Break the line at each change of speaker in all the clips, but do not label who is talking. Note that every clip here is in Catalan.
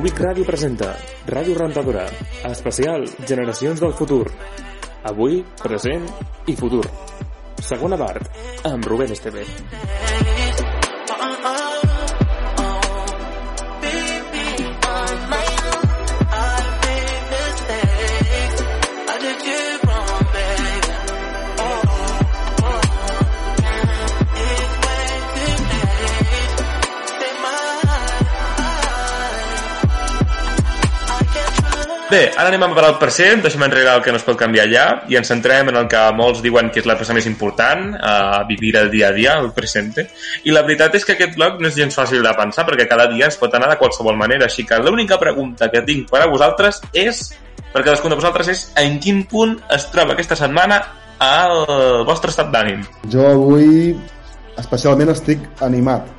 Cúbic Ràdio presenta Ràdio Rentadora, especial Generacions del Futur. Avui, present i futur. Segona part, amb Rubén Estevez.
Bé, ara anem a parlar del present, deixem enrere el que no es pot canviar ja i ens centrem en el que molts diuen que és la cosa més important, a vivir el dia a dia, el present. I la veritat és que aquest blog no és gens fàcil de pensar perquè cada dia es pot anar de qualsevol manera, així que l'única pregunta que tinc per a vosaltres és, per cadascun de vosaltres, és en quin punt es troba aquesta setmana el vostre estat d'ànim?
Jo avui especialment estic animat.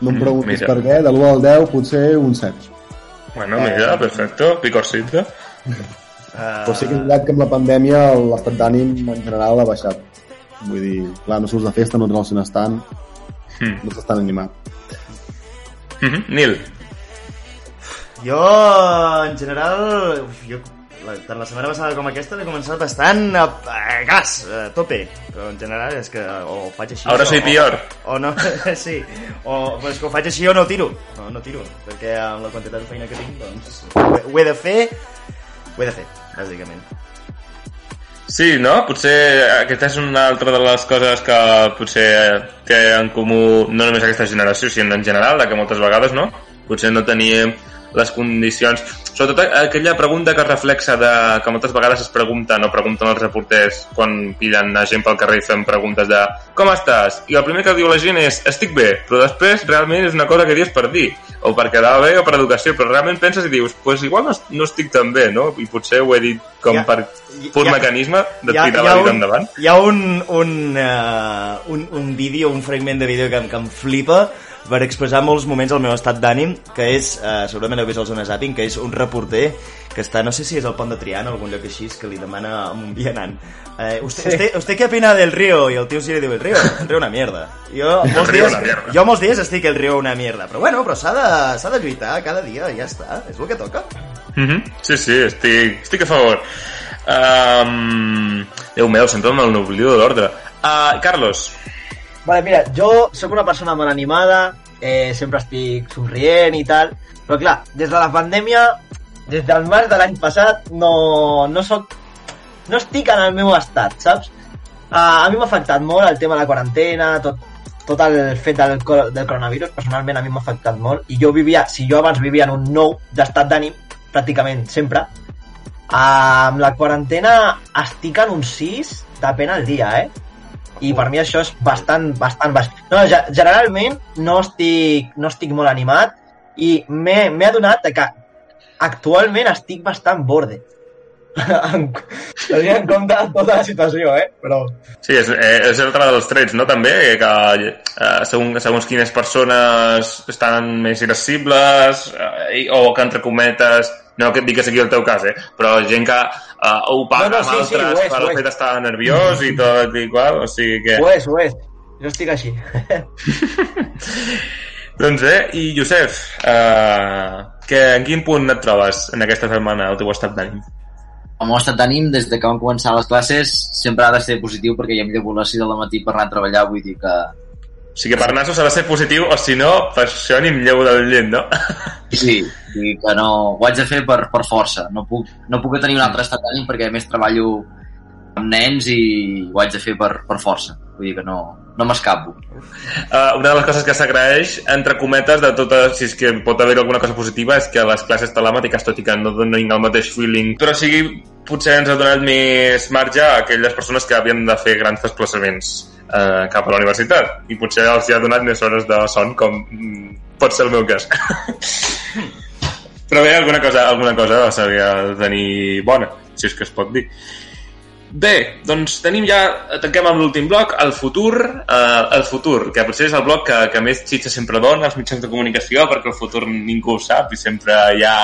No em
Mm,
preguntis
mira.
per què, de l'1 al 10 potser un 7.
Bueno, mira, perfecto, picorcito.
Uh,
Però sí que és veritat que amb la pandèmia l'estat d'ànim en general ha baixat. Vull dir, clar, no surts de festa, no et relaciones tant,
Hmm.
no estàs tan animat.
Mhm, Nil,
jo, en general, uf, jo, la, tant la setmana passada com aquesta l'he començat bastant a, a gas, a tope. Però en general és que o ho faig així...
Ahora
o,
soy peor.
O, o no, sí. O pues, que ho faig així o no tiro. No, no tiro. Perquè amb la quantitat de feina que tinc, doncs, ho, he- ho he de fer, ho he de fer, bàsicament.
Sí, no? Potser aquesta és una altra de les coses que potser té en comú no només aquesta generació, sinó en general, de que moltes vegades, no? Potser no teníem les condicions... Sobretot aquella pregunta que reflexa de que moltes vegades es pregunten o pregunten els reporters quan pillen a gent pel carrer i fem preguntes de com estàs? I el primer que diu la gent és estic bé, però després realment és una cosa que dius per dir, o per quedar bé o per educació, però realment penses i dius pues igual no, no estic tan bé, no? I potser ho he dit com
Ja-
per pur
ja-
mecanisme de
ha-
tirar
ha
la vida
un-
endavant.
Hi ha un, un, uh, un, un vídeo, un fragment de vídeo que, que em flipa per expressar molts moments el meu estat d'ànim, que és, uh, segurament heu vist el Zona Zapping, que és un reporter que està, no sé si és al pont de Triana o algun lloc així, que li demana a un vianant eh, usted, usted, ¿Usted qué opina del río? I el tio sí li diu, el río, el río una mierda. Jo molts, dies, jo molts dies estic el río una mierda, però bueno, però s'ha de, de lluitar cada dia, ja està, és el que toca.
Mhm. Sí, sí, estic, estic a favor. Um, Déu meu, sempre n'oblido de l'ordre. Uh, Carlos,
Vale, mira, jo sóc una persona molt animada, eh, sempre estic somrient i tal, però clar, des de la pandèmia, des del març de l'any passat, no, no soc... No estic en el meu estat, saps? Uh, a mi m'ha afectat molt el tema de la quarantena, tot, tot el fet del, del coronavirus, personalment a mi m'ha afectat molt, i jo vivia, si jo abans vivia en un nou d'estat d'ànim, pràcticament sempre, uh, amb la quarantena estic en un 6 de pena al dia, eh? I per mi això és bastant, bastant baix. No, ge- generalment no estic, no estic molt animat i m'he adonat que actualment estic bastant borde. En- Tenint en compte tota la situació, eh? Però...
sí, és, eh, és altre dels trets, no? També, que uh, segons, segons quines persones estan més irascibles eh, o que entre cometes no que que sigui el teu cas, eh? però gent que uh, ho paga
No, no,
amb
sí, sí,
altres
ho és,
per el fet d'estar nerviós i tot i qual, o sigui que...
Ho és, ho és. Jo estic així.
Doncs bé, i Josep, uh, que, en quin punt et trobes en aquesta setmana, el teu estat d'ànim?
El meu estat d'ànim des de que van començar les classes sempre ha de ser positiu perquè ja em llevo a les 6 de matí per anar a treballar vull dir que
O sigui, per nassos s'ha de ser positiu, o si no, per això ni em llevo del llet, no?
sí, dir que no, ho haig de fer per, per força no puc, no puc tenir un altre estat d'ànim perquè a més treballo amb nens i ho haig de fer per, per força vull dir que no, no m'escapo
Uh, una de les coses que s'agraeix, entre cometes, de totes, si és que pot haver alguna cosa positiva, és que les classes telemàtiques, tot i que no donin el mateix feeling, però sigui, potser ens ha donat més marge a aquelles persones que havien de fer grans desplaçaments uh, cap a la universitat, i potser els hi ha donat més hores de son, com mm, pot ser el meu cas. Però bé, alguna cosa, alguna cosa s'havia de tenir bona, si és que es pot dir. Bé, doncs tenim ja, tanquem amb l'últim bloc, el futur, eh, el futur, que potser és el bloc que, que més xitxa sempre dona als mitjans de comunicació, perquè el futur ningú ho sap i sempre hi ha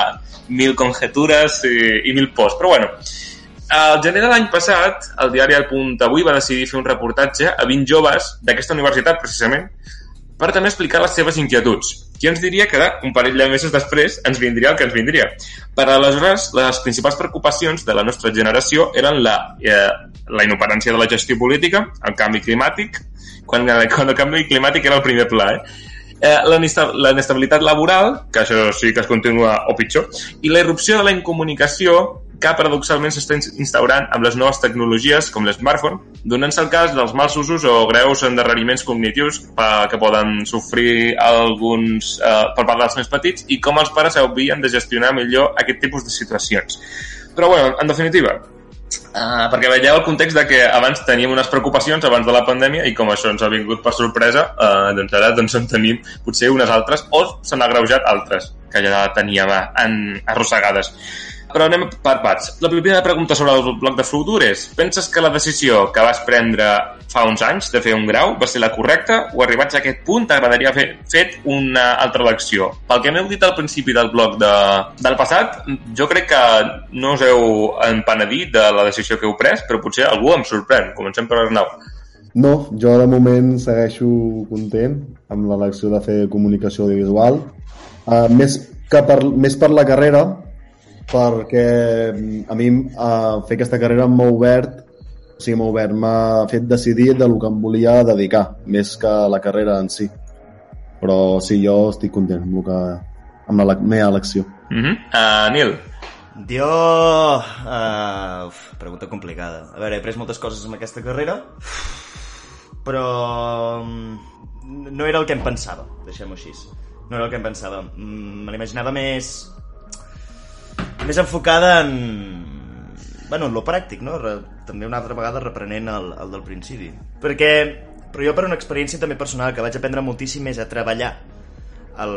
mil conjetures i, i mil posts. Però bueno, al gener de l'any passat, el diari El Punt Avui va decidir fer un reportatge a 20 joves d'aquesta universitat, precisament, per també explicar les seves inquietuds. qui ens diria que un parell de mesos després ens vindria el que ens vindria? Per aleshores, les principals preocupacions de la nostra generació eren la, eh, la inoperància de la gestió política, el canvi climàtic, quan, quan el canvi climàtic era el primer pla, eh? eh, la l'inestabilitat laboral, que això sí que es continua o pitjor, i la irrupció de la incomunicació que paradoxalment s'està instaurant amb les noves tecnologies com l'smartphone, donant-se el cas dels mals usos o greus endarreriments cognitius que poden sofrir alguns eh, per part dels més petits i com els pares haurien de gestionar millor aquest tipus de situacions. Però, bueno, en definitiva, Uh, perquè veieu el context de que abans teníem unes preocupacions abans de la pandèmia i com això ens ha vingut per sorpresa, uh, doncs ara doncs en tenim potser unes altres o s'han agreujat altres que ja teníem en, arrossegades però anem per parts. La primera pregunta sobre el bloc de futur és penses que la decisió que vas prendre fa uns anys de fer un grau va ser la correcta o arribats a aquest punt t'agradaria fer fet una altra elecció? Pel que m'heu dit al principi del bloc de, del passat, jo crec que no us heu empenedit de la decisió que heu pres, però potser algú em sorprèn. Comencem per Arnau.
No, jo de moment segueixo content amb l'elecció de fer comunicació audiovisual. Uh, més, que per, més per la carrera, perquè mm, a mi uh, fer aquesta carrera m'ha obert o sigui, m'ha obert, m'ha fet decidir de lo que em volia dedicar, més que la carrera en si. Però sí, jo estic content amb, que, amb la meva elecció.
Uh -huh. uh, Nil?
Jo... Uh, uf, pregunta complicada. A veure, he pres moltes coses amb aquesta carrera, però mm, no era el que em pensava, deixem-ho així. No era el que em pensava. Mm, me l'imaginava més més enfocada en... Bueno, en lo pràctic, no? Re, també una altra vegada reprenent el, el del principi. Perquè, però jo per una experiència també personal que vaig aprendre moltíssim és a treballar el,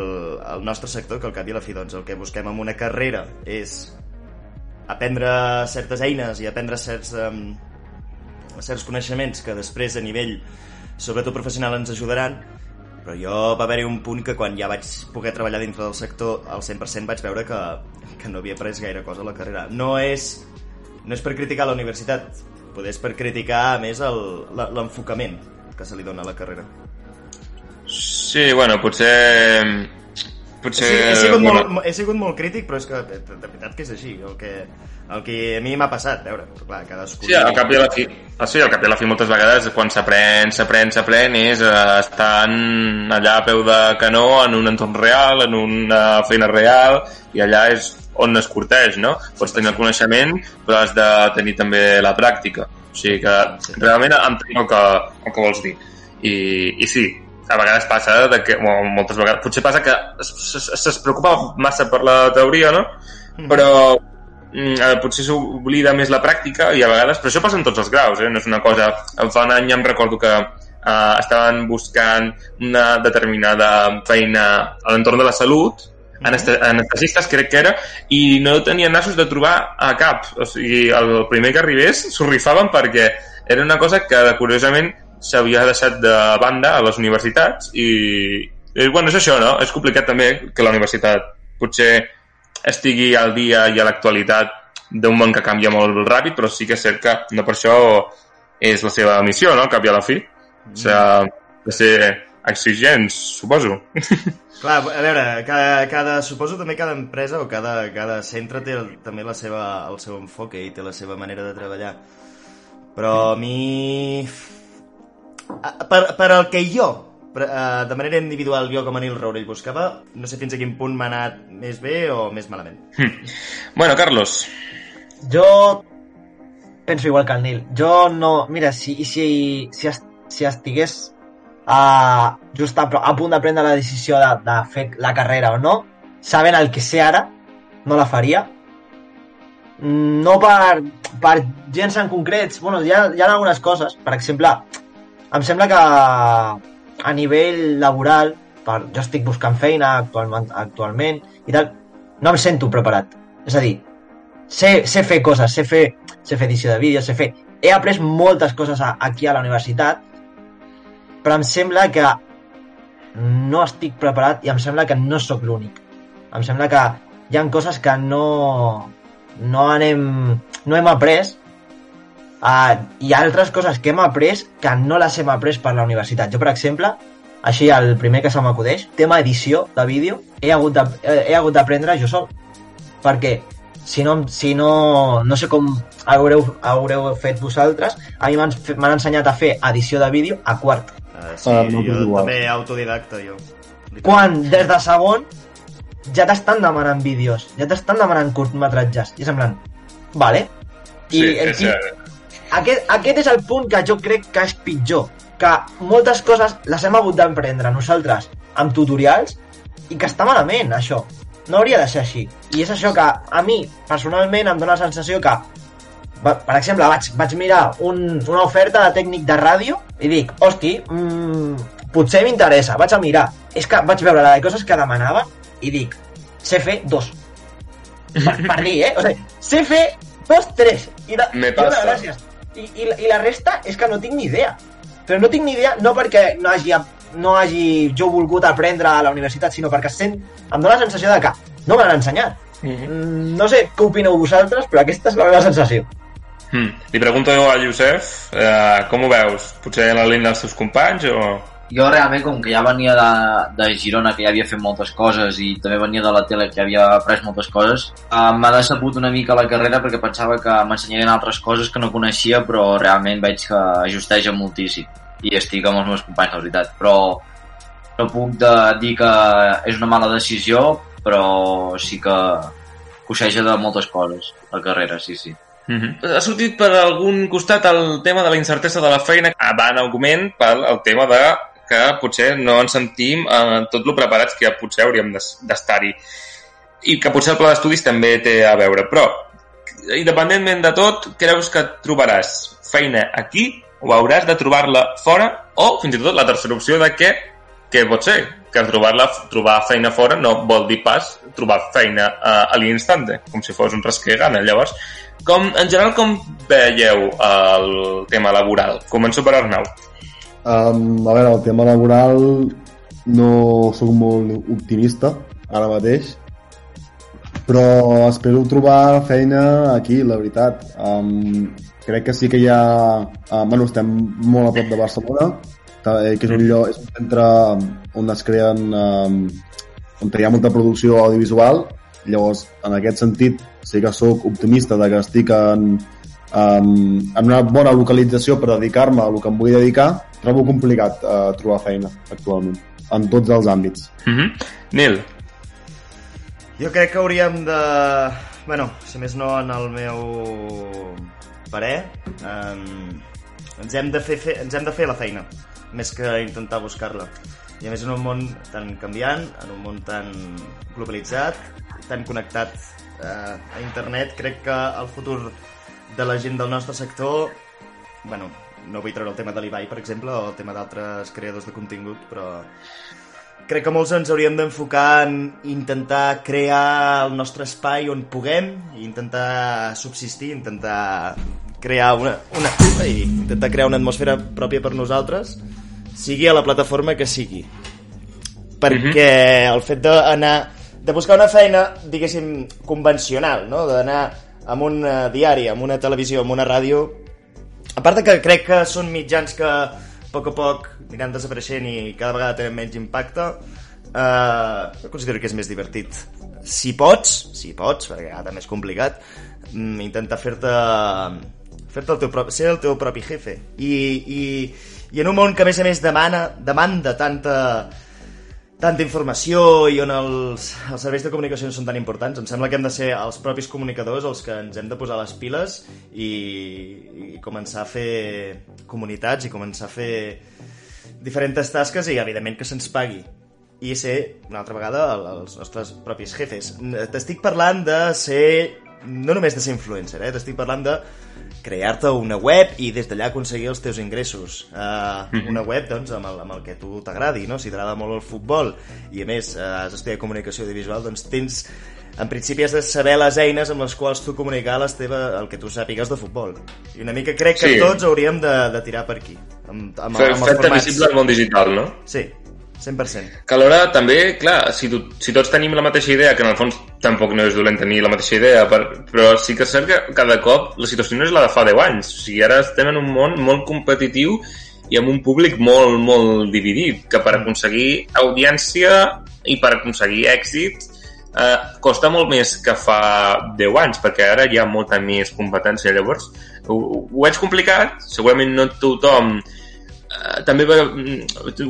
el nostre sector, que al cap i a la fi doncs, el que busquem en una carrera és aprendre certes eines i aprendre certs, um, certs coneixements que després a nivell sobretot professional ens ajudaran però jo va haver-hi un punt que quan ja vaig poder treballar dintre del sector al 100% vaig veure que, que no havia pres gaire cosa a la carrera. No és, no és per criticar la universitat, poder és per criticar més l'enfocament que se li dona a la carrera.
Sí, bueno, potser...
Potser... He, he, sigut bueno. molt, he sigut molt crític, però és que de, de veritat que és així. El que, el que a mi m'ha passat, veure, clar, cadascú...
Sí, al cap i a la fi, ah, sí, al cap i a la fi moltes vegades quan s'aprèn, s'aprèn, s'aprèn és eh, estan allà a peu de canó en un entorn real, en una feina real, i allà és on es curteix, no? Pots tenir el coneixement, però has de tenir també la pràctica. O sigui que realment entenc el que, el que vols dir. I, i sí, a vegades passa de que, bueno, moltes vegades, potser passa que es, es, es preocupa massa per la teoria, no? Mm. Però mm, eh, potser s'oblida més la pràctica i a vegades, però això passa en tots els graus, eh? no és una cosa... Fa un any em recordo que eh, estaven buscant una determinada feina a l'entorn de la salut anestesistes crec que era i no tenien nassos de trobar a cap o sigui, el primer que arribés s'ho rifaven perquè era una cosa que curiosament s'havia deixat de banda a les universitats i, i bueno, és això, no? És complicat també que la universitat potser estigui al dia i a l'actualitat d'un món que canvia molt ràpid, però sí que és cert que no per això és la seva missió, no? Cap i a la fi. Mm. O sigui, de ser exigents, suposo.
Clar, a veure, cada, cada, suposo també cada empresa o cada, cada centre té el, també la seva, el seu enfoque i té la seva manera de treballar. Però a mi... Per, per al que jo, per, uh, de manera individual, jo com a Nil Raurell buscava, no sé fins a quin punt m'ha anat més bé o més malament.
Hm. Bueno, Carlos.
Jo penso igual que el Nil. Jo no... Mira, si, si, si, si estigués uh, just a, a punt de prendre la decisió de, de fer la carrera o no, sabent el que sé ara, no la faria. No per, per gens en concrets, bueno, hi ha, hi ha algunes coses, per exemple, em sembla que a nivell laboral, per, jo estic buscant feina actualment, actualment i tal, no em sento preparat. És a dir, sé, sé fer coses, sé fer, sé fer edició de vídeos, sé fer... He après moltes coses a, aquí a la universitat però em sembla que no estic preparat i em sembla que no sóc l'únic. Em sembla que hi han coses que no, no, anem, no hem après uh, i altres coses que hem après que no les hem après per la universitat. Jo, per exemple, així el primer que se m'acudeix, tema edició de vídeo, he hagut de- he hagut d'aprendre jo sol. Perquè si no, si no, no sé com haureu, haureu fet vosaltres, a mi m'han ensenyat a fer edició de vídeo a quart.
Uh, sí, uh,
no,
jo també autodidacta, jo.
Quan des de segon ja t'estan demanant vídeos, ja t'estan demanant curtmetratges. I és en plan, vale. I
Sí, eh,
aquest, aquest és el punt que jo crec que és pitjor. Que moltes coses les hem hagut d'emprendre nosaltres amb tutorials i que està malament, això. No hauria de ser així. I és això que a mi, personalment, em dóna la sensació que per exemple, vaig, vaig mirar un, una oferta de tècnic de ràdio i dic, hosti, mm, potser m'interessa, vaig a mirar. És que vaig veure la de coses que demanaven i dic, sé fer dos. Per, per dir, eh? O sigui, sé fer dos, tres. I de,
Me passa.
gràcies. I, i, la- I la resta és que no tinc ni idea. Però no tinc ni idea no perquè no hagi, no hagi jo volgut aprendre a la universitat, sinó perquè sent, em dóna la sensació de que no me l'han ensenyat. Mm, No sé què opineu vosaltres, però aquesta és la meva sensació.
Hmm. Li pregunto a Josep, eh, com ho veus? Potser en la línia dels teus companys o...
Jo realment, com que ja venia de, de Girona, que ja havia fet moltes coses, i també venia de la tele, que havia après moltes coses, eh, m'ha decebut una mica la carrera perquè pensava que m'ensenyarien altres coses que no coneixia, però realment veig que ajusteja moltíssim. I estic amb els meus companys, la veritat. Però no puc de, dir que és una mala decisió, però sí que coixeja de moltes coses, la carrera, sí, sí.
Mm -hmm. Ha sortit per algun costat el tema de la incertesa de la feina, Ah, va en augment pel el tema de que potser no ens sentim eh, tot lo preparats que potser hauríem d'es- d'estar-hi. I que potser el pla d'estudis també té a veure, però independentment de tot, creus que trobaràs feina aquí o hauràs de trobar-la fora o fins i tot la tercera opció de que què pot ser? Que trobar-la trobar feina fora no vol dir pas trobar feina a, a l'instante, com si fos un rasque gana. Llavors, com, en general, com veieu el tema laboral? Començo per Arnau.
Um, a veure, el tema laboral no sóc molt optimista ara mateix, però espero trobar feina aquí, la veritat. Um, crec que sí que hi ha... Uh, bueno, estem molt a prop de Barcelona, que que és un lloc, és un centre on es creen... Um, on hi ha molta producció audiovisual, llavors, en aquest sentit, sí que sóc optimista de que estic en, um, en una bona localització per dedicar-me a el que em vull dedicar, trobo complicat uh, trobar feina actualment, en tots els àmbits.
Mm -hmm. Nil,
Jo crec que hauríem de... Bueno, si més no en el meu parer, um, ens, hem de fer, fer, ens hem de fer la feina, més que intentar buscar-la. I a més en un món tan canviant, en un món tan globalitzat, tan connectat eh, a internet, crec que el futur de la gent del nostre sector, bueno, no vull treure el tema de l'Ibai, per exemple, o el tema d'altres creadors de contingut, però crec que molts ens hauríem d'enfocar en intentar crear el nostre espai on puguem, i intentar subsistir, intentar crear una, una, ai, intentar crear una atmosfera pròpia per nosaltres, sigui a la plataforma que sigui. Perquè el fet d'anar de buscar una feina, diguéssim, convencional, no? d'anar amb un diari, amb una televisió, amb una ràdio, a part de que crec que són mitjans que a poc a poc aniran desapareixent i cada vegada tenen menys impacte, eh, considero que és més divertit. Si pots, si pots, perquè ara també és complicat, mm, intentar fer-te fer-te el teu propi, ser el teu propi jefe. I, i, I en un món que a més a més demana, demanda tanta, tanta informació i on els, els serveis de comunicació no són tan importants, em sembla que hem de ser els propis comunicadors els que ens hem de posar les piles i, i començar a fer comunitats i començar a fer diferents tasques i evidentment que se'ns pagui i ser, una altra vegada, el- els nostres propis jefes. T'estic parlant de ser, no només de ser influencer, eh? t'estic parlant de crear-te una web i des d'allà aconseguir els teus ingressos. Uh, una web, doncs, amb el, amb el que tu t'agradi, no? Si t'agrada molt el futbol i, a més, uh, has estudiat comunicació audiovisual, doncs tens... En principi has de saber les eines amb les quals tu comunicar les teva, el que tu sàpigues de futbol. I una mica crec que
Sí.
tots hauríem de, de tirar per aquí. Amb, amb,
fer-
amb els formats.
visible al món digital, no?
Sí, 100%.
Que alhora també, clar, si, tu, si tots tenim la mateixa idea, que en el fons tampoc no és dolent tenir la mateixa idea, per, però sí que és cert que cada cop la situació no és la de fa 10 anys. O sigui, ara estem en un món molt competitiu i amb un públic molt, molt dividit, que per aconseguir audiència i per aconseguir èxit eh, costa molt més que fa 10 anys, perquè ara hi ha molta més competència. Llavors, ho, ho veig complicat, segurament no tothom eh, també va,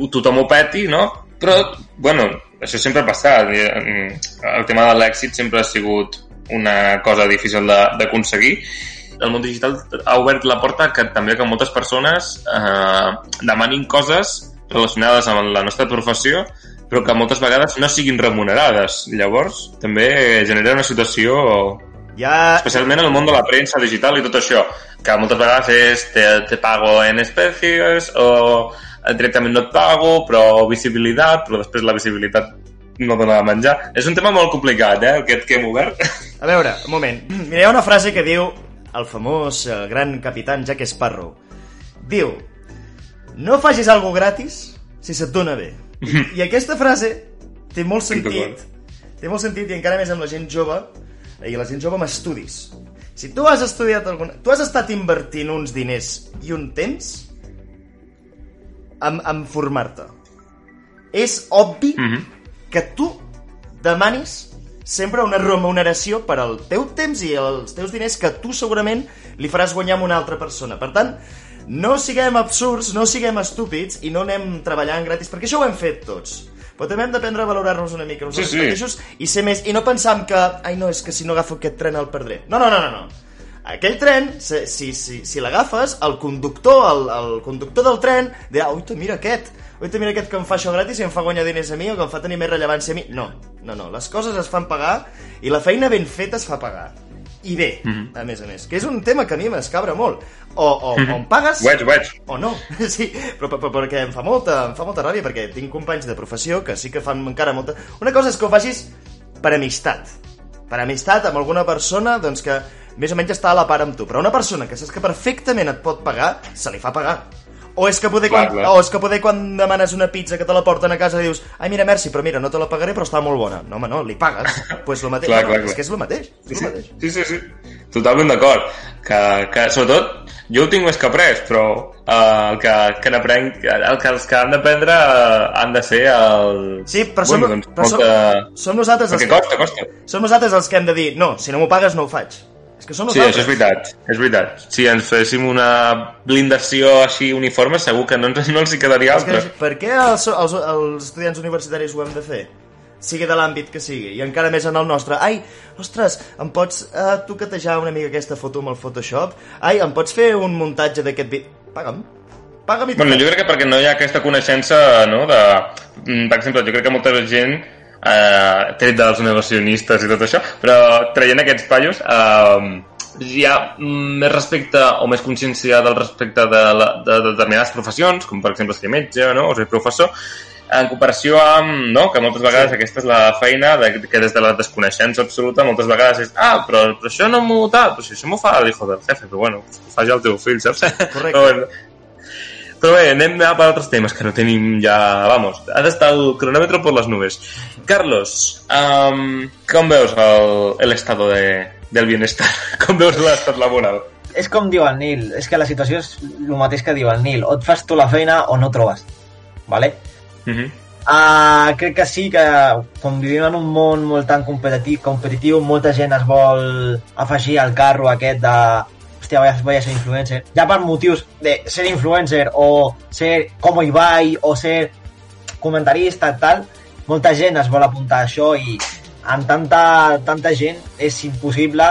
tothom ho peti, no? Però, bueno, això sempre ha passat. El tema de l'èxit sempre ha sigut una cosa difícil d'aconseguir. El món digital ha obert la porta que també que moltes persones eh, demanin coses relacionades amb la nostra professió però que moltes vegades no siguin remunerades. Llavors, també genera una situació
Ja...
especialment en el món de la premsa digital i tot això, que moltes vegades és te, te pago en espècies o directament no et pago, però visibilitat, però després la visibilitat no dona de menjar. És un tema molt complicat, eh, aquest que hem obert.
A veure, un moment. Mira, hi ha una frase que diu el famós, el gran capitán Jack Sparrow. Diu, no facis algo gratis si se't dona bé. I, i aquesta frase té molt sentit. Té molt sentit i encara més amb la gent jove i la gent jove amb estudis. Si tu has estudiat alguna... Tu has estat invertint uns diners i un temps en, en formar-te. És obvi
Mhm.
que tu demanis sempre una remuneració per al teu temps i els teus diners que tu segurament li faràs guanyar a una altra persona. Per tant, no siguem absurds, no siguem estúpids i no anem treballant gratis, perquè això ho hem fet tots. Però també hem d'aprendre a valorar-nos una mica nosaltres
Sí, sí.
mateixos i ser més... I no pensar en que, ai no, és que si no agafo aquest tren el perdré. No, no, no, no, no. Aquell tren, si, si, si, si l'agafes, el conductor, el, el conductor del tren dirà, ui, mira aquest, ui, mira aquest que em fa això gratis i em fa guanyar diners a mi o que em fa tenir més rellevància a mi. No, no, no, les coses es fan pagar i la feina ben feta es fa pagar. I bé,
Mhm.
a més a més, que és un tema que a mi m'escabra molt. O, o, o em pagues
Ho veig, ho veig.
o no, sí, però, però, però perquè em fa molta, em fa molta ràbia perquè tinc companys de professió que sí que fan encara molta... Una cosa és que ho facis per amistat, per amistat amb alguna persona doncs que més o menys està a la part amb tu, però una persona que saps que perfectament et pot pagar, se li fa pagar. O és que poder,
Clar,
quan,
clar.
o és que poder quan demanes una pizza que te la porten a casa dius ai mira, merci, però mira, no te la pagaré però està molt bona. No, home, no, li pagues. pues lo mateix.
Clar,
no,
clar,
És
clar.
que és el mateix. És
Sí,
el
sí,
mateix.
sí, sí, sí. Totalment d'acord. Que, que, sobretot, jo ho tinc més que après, però eh, el que, que n'aprenc, el que els que han d'aprendre eh, han de ser el...
Sí, però som,
bueno, doncs,
però som,
molta...
som nosaltres els que...
costa, costa.
Som nosaltres els que hem de dir, no, si no m'ho pagues no ho faig. Que
Sí,
nosaltres.
això és veritat, és veritat. Si ens féssim una blindació així uniforme, segur que no, ens, no els hi quedaria
És que,
altra.
per què els, els, els estudiants universitaris ho hem de fer? Sigui de l'àmbit que sigui, i encara més en el nostre. Ai, ostres, em pots uh, toquetejar una mica aquesta foto amb el Photoshop? Ai, em pots fer un muntatge d'aquest vídeo? Paga'm. Paga'm i
Bueno, jo crec que perquè no hi ha aquesta coneixença, no?, de... mm, Per exemple, jo crec que molta gent, eh, tret dels negacionistes i tot això, però traient aquests pallos, eh, hi ha més respecte o més consciència del respecte de, la, de determinades professions, com per exemple ser metge, no?, o ser professor, en comparació amb, no?, que moltes vegades sí. aquesta és la feina de, que des de la desconeixença absoluta moltes vegades és, ah, però, però això no m'ho tal, però si això m'ho fa l'hijo del jefe, però bueno, que ho faci el teu fill, saps?
Correcte.
Però, bueno, però bé, anem a per altres temes que no tenim ja... Vamos, ha d'estar el cronòmetre per les nubes. Carlos, um, com veus estado de, del bienestar? Com veus l'estat laboral?
És com diu el Nil, és que la situació és el mateix que diu el Nil. O et fas tu la feina o no trobes. Vale?
Uh -huh.
Uh, crec que sí que com vivim en un món molt tan competitiu, competitiu molta gent es vol afegir al carro aquest de hòstia, voy a, voy a ser influencer ja per motius de ser influencer o ser como Ibai o ser comentarista tal molta gent es vol apuntar a això i amb tanta, tanta gent és impossible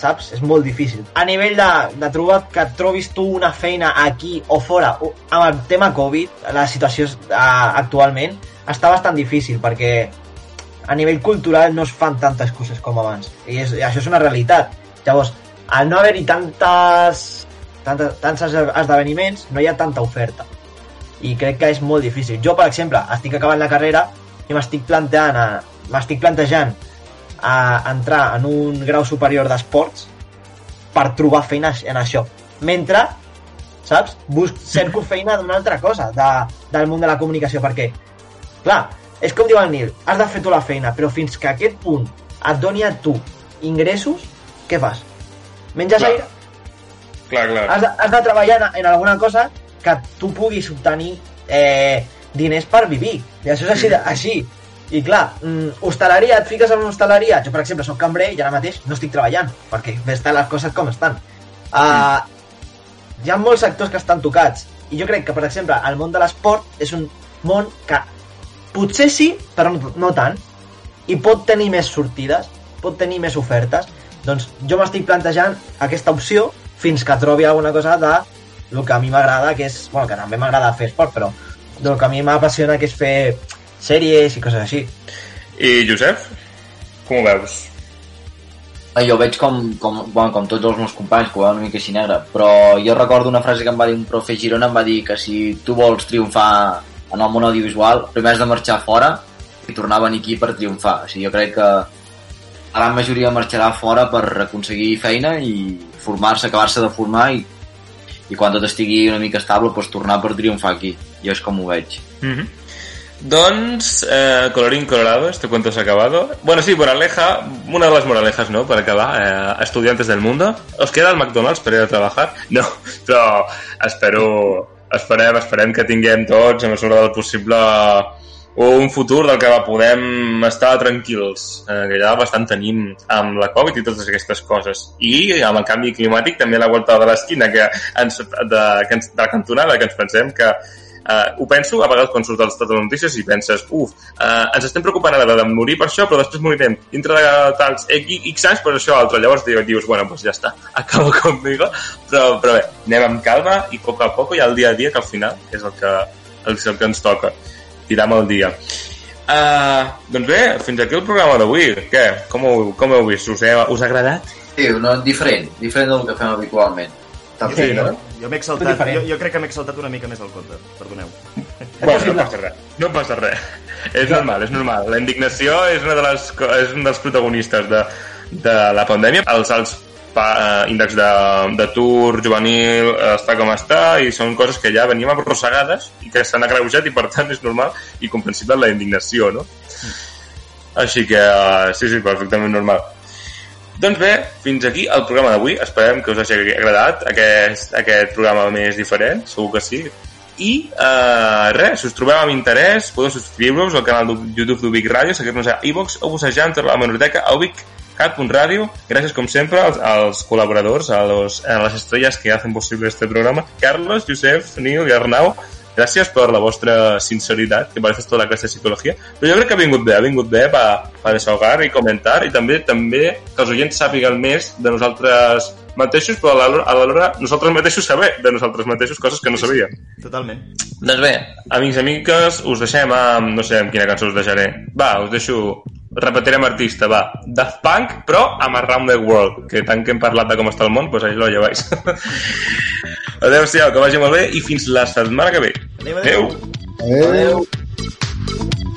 saps? És molt difícil. A nivell de, de trobar que trobis tu una feina aquí o fora, amb el tema Covid, la situació uh, actualment està bastant difícil perquè a nivell cultural no es fan tantes coses com abans. I, és, i això és una realitat. Llavors, al no haver-hi tantes, tantes, tants esde- esdeveniments, no hi ha tanta oferta. I crec que és molt difícil. Jo, per exemple, estic acabant la carrera i m'estic planteant a, m'estic plantejant a entrar en un grau superior d'esports per trobar feina en això. Mentre, saps? Busc, cerco feina d'una altra cosa, de, del món de la comunicació, perquè, clar, és com diu el Nil, has de fer tu la feina, però fins que aquest punt et doni a tu ingressos, què fas? Menges
Clar.
aire?
Clar, clar.
Has de, has de treballar en, en alguna cosa que tu puguis obtenir eh, diners per vivir. I això és així. De, així. I clar, mm, hostaleria, et fiques en una hostaleria, jo per exemple soc cambrer i ara mateix no estic treballant, perquè estan les coses com estan. Uh, hi ha molts sectors que estan tocats, i jo crec que, per exemple, el món de l'esport és un món que potser sí, però no, no tant, i pot tenir més sortides, pot tenir més ofertes, doncs jo m'estic plantejant aquesta opció fins que trobi alguna cosa de el que a mi m'agrada, que és... Bueno, que també m'agrada fer esport, però del que a mi m'apassiona, que és fer sèries i coses així.
I Josep, com ho veus?
Eh, Jo veig com, com, bueno, com tots els meus companys, que ho veuen una mica així negre, però jo recordo una frase que em va dir un profe Girona, em va dir que si tu vols triomfar en el món audiovisual, primer has de marxar fora i tornar a venir aquí per triomfar. O sigui, jo crec que la gran majoria marxarà fora per aconseguir feina i formar-se, acabar-se de formar i, i quan tot estigui una mica estable, doncs tornar per triomfar aquí. Jo és com ho veig.
Mm -hmm. Doncs, eh, colorín colorado, este cuento se ha acabado. Bueno, sí, moraleja, una de las moralejas, ¿no? Para acabar, eh, estudiantes del mundo. ¿Os queda el McDonald's per ir a trabajar? No, però espero, esperem, esperem que tinguem tots, a mesura del possible, un futur del que podem estar tranquils, eh, que ja bastant tenim amb la Covid i totes aquestes coses. I amb el canvi climàtic també la volta de l'esquina, que ens, de, que ens, de la cantonada, que ens pensem que Uh, ho penso a vegades quan surt a les totes les notícies i penses, uf, uh, ens estem preocupant ara de morir per això, però després morirem dintre de tants X, anys per això altre. Llavors dius, bueno, doncs ja està, acabo conmigo. Però, però bé, anem amb calma i poc a poc hi ha el dia a dia que al final és el que, és el que ens toca tirar amb el dia. Uh, doncs bé, fins aquí el programa d'avui. Què? Com ho, com ho heu vist? Us, he, us ha agradat?
Sí, no, diferent, diferent del que fem habitualment.
Jo,
Sí, no?
jo m'he exaltat, jo, jo crec que m'he exaltat una mica més del compte, perdoneu.
Bueno, no passa res. No passa res. És normal, és normal. La indignació és, una de les, és un dels protagonistes de, de la pandèmia. Els alts pa, eh, índexs de- d'atur juvenil eh, està com està i són coses que ja veníem arrossegades i que s'han agreujat i per tant és normal i comprensible la indignació, no? Així que eh, sí, sí, perfectament normal. Doncs bé, fins aquí el programa d'avui. Esperem que us hagi agradat aquest, aquest programa més diferent, segur que sí. I eh, res, si us trobeu amb interès, podeu subscriure-us al canal de YouTube d'Ubic Ràdio, seguir-nos a iVox o bussejant a la menorteca a ubic.cat.radio. Gràcies, com sempre, als, als col·laboradors, a, los, a les estrelles que hacen possible este programa. Carlos, Josep, Nil i Arnau, gràcies per la vostra sinceritat, que parece tota la classe de psicologia, però jo crec que ha vingut bé, ha vingut bé per, per desahogar i comentar, i també també que els oients sàpiguen més de nosaltres mateixos, però a l'hora- a l'hora nosaltres mateixos saber de nosaltres mateixos coses que no sabíem.
Totalment.
Doncs bé, amics i amiques, us deixem amb... no sé amb quina cançó us deixaré. Va, us deixo... Repetirem artista, va. Daft Punk, però amb Around the World, que tant que hem parlat de com està el món, doncs ahí lo llevais. Adéu-siau, que vagi molt bé i fins la setmana que ve.
Adéu, adéu.
Adéu.
Adéu.